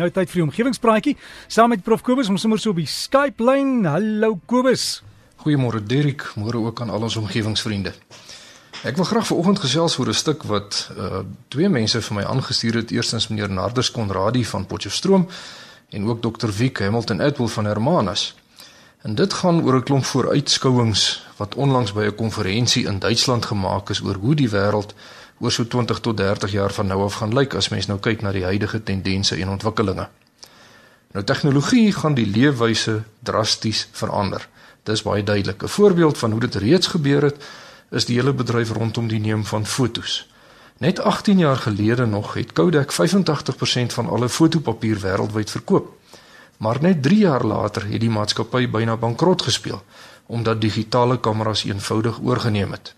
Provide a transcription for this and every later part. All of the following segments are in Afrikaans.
Nou tyd vir die omgewingspraatjie saam met Prof Kobus ons sommer so op die Skype lyn. Hallo Kobus. Goeiemôre Dirk, môre ook aan al ons omgewingsvriende. Ek wil graag vanoggend gesels oor 'n stuk wat uh twee mense vir my aangestuur het. Eerstens meneer Nardus Konradi van Potchefstroom en ook Dr. Wiek Hamilton Edwell van Hermanus. En dit gaan oor 'n klomp vooruitskouings wat onlangs by 'n konferensie in Duitsland gemaak is oor hoe die wêreld oor so 20 tot 30 jaar van nou af gaan lyk as mens nou kyk na die huidige tendense en ontwikkelinge. Nou tegnologie gaan die leefwyse drasties verander. Dis baie duidelik. 'n Voorbeeld van hoe dit reeds gebeur het, is die hele bedryf rondom die neem van fotos. Net 18 jaar gelede nog het Kodak 85% van alle fotopapier wêreldwyd verkoop. Maar net 3 jaar later het die maatskappy byna bankrot gespeel omdat digitale kameras eenvoudig oorgeneem het.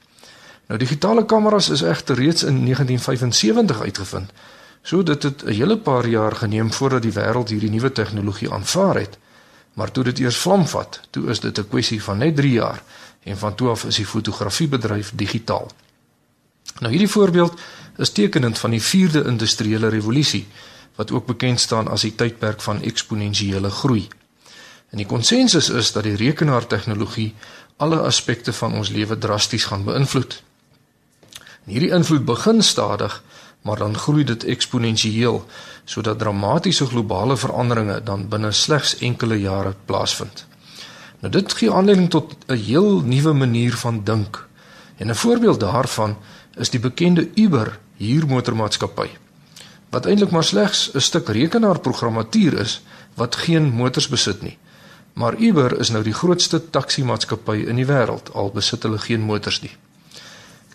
Nou digitale kameras is egter reeds in 1975 uitgevind. So dit het 'n hele paar jaar geneem voordat die wêreld hierdie nuwe tegnologie aanvaar het. Maar toe dit eers vlam vat, toe is dit 'n kwessie van net 3 jaar en van toe af is die fotografiebedryf digitaal. Nou hierdie voorbeeld is tekenend van die 4de industriële revolusie wat ook bekend staan as die tydperk van eksponensiële groei. En die konsensus is dat die rekenaartegnologie alle aspekte van ons lewe drasties gaan beïnvloed. En hierdie invloed begin stadig, maar dan groei dit eksponensieel sodat dramatiese globale veranderinge dan binne slegs enkele jare plaasvind. Nou dit gee aanleiding tot 'n heel nuwe manier van dink. En 'n voorbeeld daarvan is die bekende Uber huurmotormaatskappy wat eintlik maar slegs 'n stuk rekenaarprogrammatuur is wat geen motors besit nie. Maar Uber is nou die grootste taksi maatskappy in die wêreld al besit hulle geen motors nie.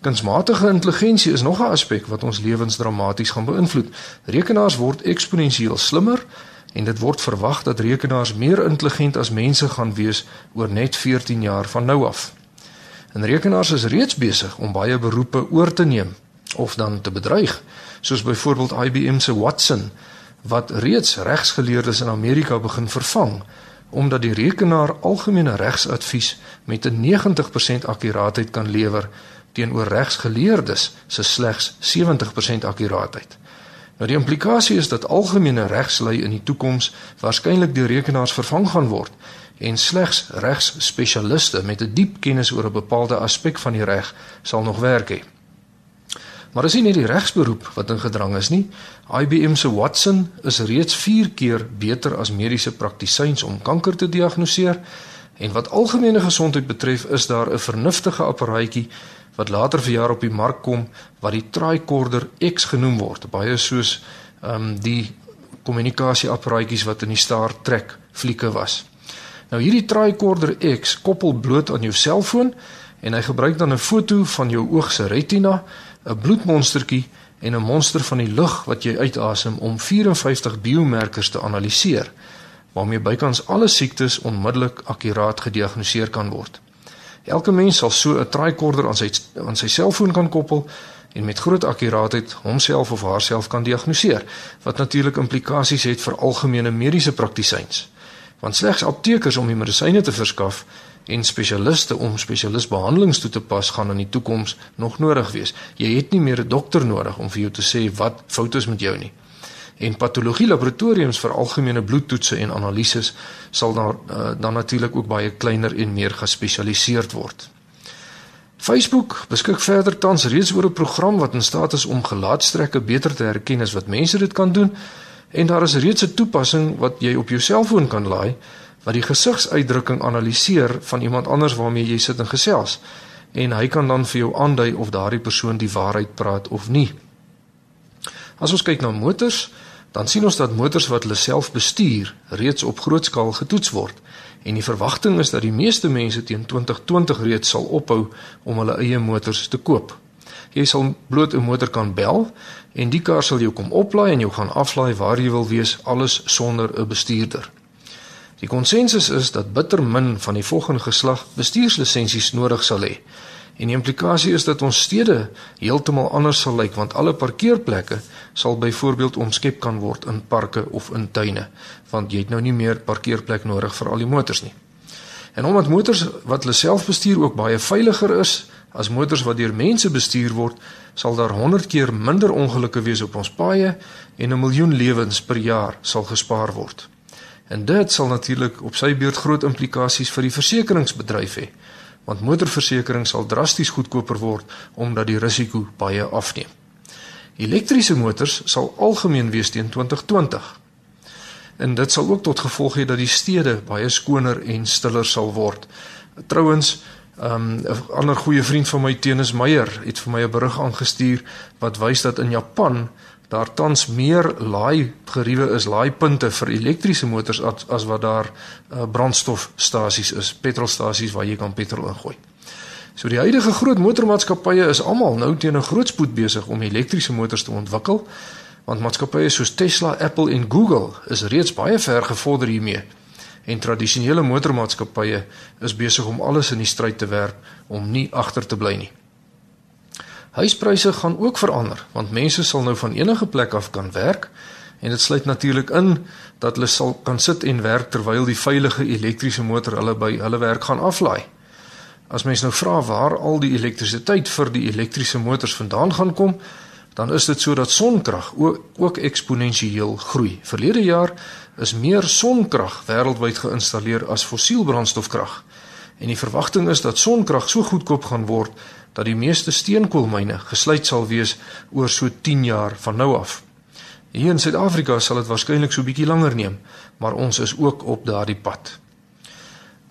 Kunsmatige intelligensie is nog 'n aspek wat ons lewens dramaties gaan beïnvloed. Rekenaars word eksponensieel slimmer en dit word verwag dat rekenaars meer intelligent as mense gaan wees oor net 14 jaar van nou af. En rekenaars is reeds besig om baie beroepe oor te neem of dan te bedreig, soos byvoorbeeld IBM se Watson wat reeds regsgeleerdes in Amerika begin vervang omdat die rekenaar algemene regsadvies met 'n 90% akkuraatheid kan lewer teenoor regsgeleerdes se slegs 70% akkuraatheid. Nou die implikasie is dat algemene regslei in die toekoms waarskynlik deur rekenaars vervang gaan word en slegs regsspesialiste met 'n diep kennis oor 'n bepaalde aspek van die reg sal nog werk hê. Maar as jy net die regsberoep wat in gedrang is nie, IBM se Watson is reeds 4 keer beter as mediese praktisyns om kanker te diagnoseer en wat algemene gesondheid betref is daar 'n vernuftige apparaatjie wat later vir jaar op die mark kom wat die tricorder X genoem word, baie soos ehm um, die kommunikasieapparaatjies wat in die Star Trek flieke was. Nou hierdie tricorder X koppel bloot aan jou selfoon en hy gebruik dan 'n foto van jou oog se retina, 'n bloedmonstertjie en 'n monster van die lug wat jy uitasem om 54 biomarkers te analiseer waarmee bykans alle siektes onmiddellik akkuraat gediagnoseer kan word. Elke mens sal so 'n tricorder aan sy aan sy selfoon kan koppel en met groot akkuraatheid homself of haarself kan diagnoseer, wat natuurlik implikasies het vir algemene mediese praktisyns. Want slegs aptekers om die medisyne te verskaf en spesialiste om spesialisbehandelings toe te pas gaan in die toekoms nog nodig wees. Jy het nie meer 'n dokter nodig om vir jou te sê wat fout is met jou nie en patologie laboratoriums vir algemene bloedtoetse en analises sal daar uh, dan natuurlik ook baie kleiner en meer gespesialiseerd word. Facebook beskik verder tans reeds oor 'n program wat in staat is om gelaatstrekke beter te herken as wat mense dit kan doen en daar is reeds 'n toepassing wat jy op jou selfoon kan laai wat die gesigsuitdrukking analiseer van iemand anders waarmee jy sit en gesels en hy kan dan vir jou aandui of daardie persoon die waarheid praat of nie. As ons kyk na motors, dan sien ons dat motors wat hulle self bestuur reeds op groot skaal getoets word en die verwagting is dat die meeste mense teen 2020 reeds sal ophou om hulle eie motors te koop. Jy sal bloot 'n motor kan bel en die kar sal jou kom oplaai en jou gaan aflaai waar jy wil wees alles sonder 'n bestuurder. Die konsensus is dat bitter min van die volgende geslag bestuurslisensies nodig sal hê. En die implikasie is dat ons stede heeltemal anders sal lyk want alle parkeerplekke sal byvoorbeeld omskep kan word in parke of in tuine want jy het nou nie meer parkeerplek nodig vir al die motors nie. En omdat motors wat hulle self bestuur ook baie veiliger is As motors wat deur mense bestuur word, sal daar 100 keer minder ongelukke wees op ons paaie en 'n miljoen lewens per jaar sal gespaar word. En dit sal natuurlik op sy beurt groot implikasies vir die versekeringsbedryf hê, want motorversekering sal drasties goedkoper word omdat die risiko baie afneem. Elektriese motors sal algemeen wees teen 2020. En dit sal ook tot gevolg hê dat die stede baie skoner en stiller sal word. Trouwens, Um 'n ander goeie vriend van my Tenis Meyer het vir my 'n berig aangestuur wat wys dat in Japan daar tans meer laai geriewe is, laaipunte vir elektriese motors as, as wat daar uh, brandstofstasies is, petrolstasies waar jy kan petrol ingooi. So die huidige groot motormaatskappye is almal nou teen 'n groot spoed besig om elektriese motors te ontwikkel, want maatskappye soos Tesla, Apple en Google is reeds baie ver gevorder hiermee en tradisionele motormaatskappye is besig om alles in die stryd te werp om nie agter te bly nie. Huispryse gaan ook verander want mense sal nou van enige plek af kan werk en dit sluit natuurlik in dat hulle sal kan sit en werk terwyl die veilige elektriese motor hulle by hulle werk gaan aflaai. As mens nou vra waar al die elektrisiteit vir die elektriese motors vandaan gaan kom, dan is dit sodat sonkrag ook, ook eksponensieel groei. Verlede jaar is meer sonkrag wêreldwyd geïnstalleer as fossielbrandstofkrag. En die verwagting is dat sonkrag so goedkoop gaan word dat die meeste steenkoolmyne gesluit sal wees oor so 10 jaar van nou af. Hier in Suid-Afrika sal dit waarskynlik so bietjie langer neem, maar ons is ook op daardie pad.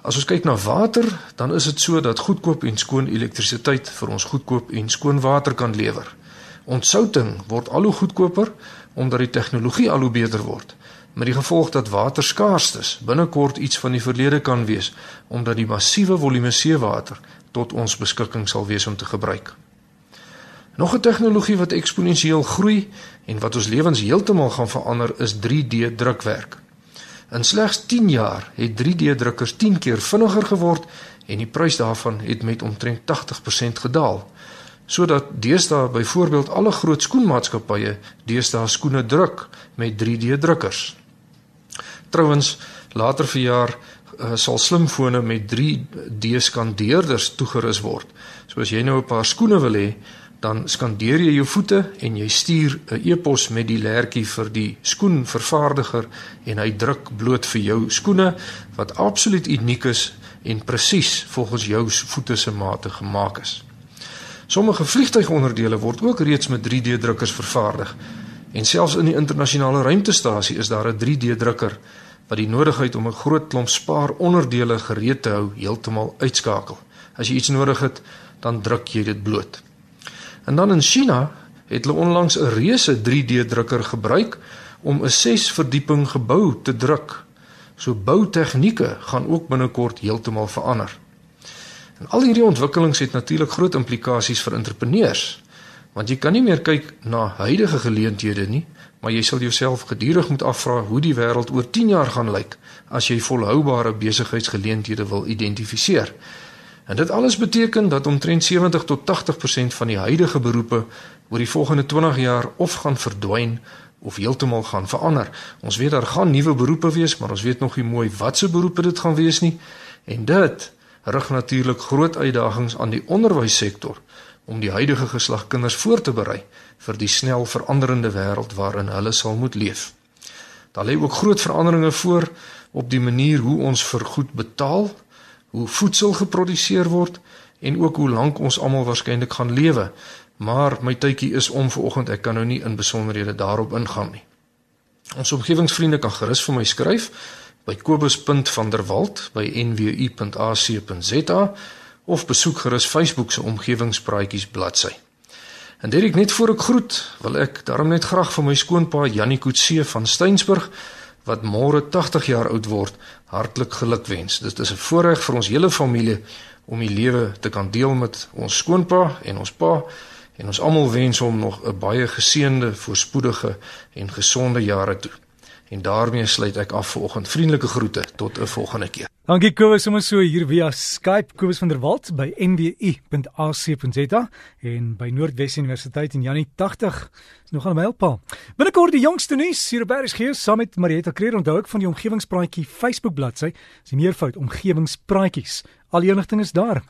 As ons kyk na water, dan is dit so dat goedkoop en skoon elektrisiteit vir ons goedkoop en skoon water kan lewer. Ontsouting word al hoe goedkoper omdat die tegnologie al hoe beter word met die gevolg dat water skaars is, binnekort iets van die verlede kan wees omdat die massiewe volume seewater tot ons beskikking sal wees om te gebruik. Nog 'n tegnologie wat eksponensieel groei en wat ons lewens heeltemal gaan verander is 3D drukwerk. In slegs 10 jaar het 3D drukkers 10 keer vinniger geword en die prys daarvan het met omtrent 80% gedaal. Sodat deesdae byvoorbeeld alle groot skoenmaatskappye deesdae skoene druk met 3D drukkers. Trouwens, later verjaar uh, sal slimfone met 3D skandeerders toegerus word. So as jy nou 'n paar skoene wil hê, dan skandeer jy jou voete en jy stuur 'n e-pos met die lêertjie vir die skoenvervaardiger en hy druk bloot vir jou skoene wat absoluut uniek is en presies volgens jou voete se maate gemaak is. Sommige vliegtuigonderdele word ook reeds met 3D drukkers vervaardig. En selfs in die internasionale ruimtestasie is daar 'n 3D drukker wat die nodigheid om 'n groot klomp spaar onderdele gereed te hou heeltemal uitskakel. As jy iets nodig het, dan druk jy dit bloot. En dan in China het hulle onlangs 'n reuse 3D drukker gebruik om 'n 6 verdieping gebou te druk. So boutegnieke gaan ook binnekort heeltemal verander. En al hierdie ontwikkelings het natuurlik groot implikasies vir entrepreneurs. Want jy kan nie meer kyk na huidige geleenthede nie, maar jy sal jouself gedurig moet afvra hoe die wêreld oor 10 jaar gaan lyk as jy volhoubare besigheidsgeleenthede wil identifiseer. En dit alles beteken dat omtrent 70 tot 80% van die huidige beroepe oor die volgende 20 jaar of gaan verdwyn of heeltemal gaan verander. Ons weet daar gaan nuwe beroepe wees, maar ons weet nog nie mooi watse beroepe dit gaan wees nie. En dit rig natuurlik groot uitdagings aan die onderwyssektor om die huidige geslag kinders voor te berei vir die snel veranderende wêreld waarin hulle sal moet leef. Daar lê ook groot veranderinge voor op die manier hoe ons vir goed betaal, hoe voedsel geproduseer word en ook hoe lank ons almal waarskynlik gaan lewe. Maar my tydjie is om vanoggend, ek kan nou nie in besonderhede daarop ingaan nie. Ons omgewingsvriende kan gerus vir my skryf by kobus.vanderwalt@nwu.ac.za of besoek gerus Facebook se omgewingspraatjies bladsy. En Derek net voor ek groet, wil ek daarom net graag vir my skoonpa Jannie Kutse van Steensburg wat môre 80 jaar oud word, hartlik gelukwens. Dit is 'n voorreg vir ons hele familie om die lewe te kan deel met ons skoonpa en ons pa en ons almal wens hom nog 'n baie geseënde, voorspoedige en gesonde jare toe. En daarmee sluit ek af vir oggend. Vriendelike groete tot 'n volgende keer. Dankie Kobus, sommer so hier via Skype Kobus van der Walt by nwu.ac.za en by Noordwes Universiteit in Janie 80. Is nog aan my help. Binnekort die jongste nuus hier op gee saam met Marieta Kreer onthou ek van die omgewingspraatjie Facebook bladsy. Dis die meervoud omgewingspraatjies. Al die inligting is daar.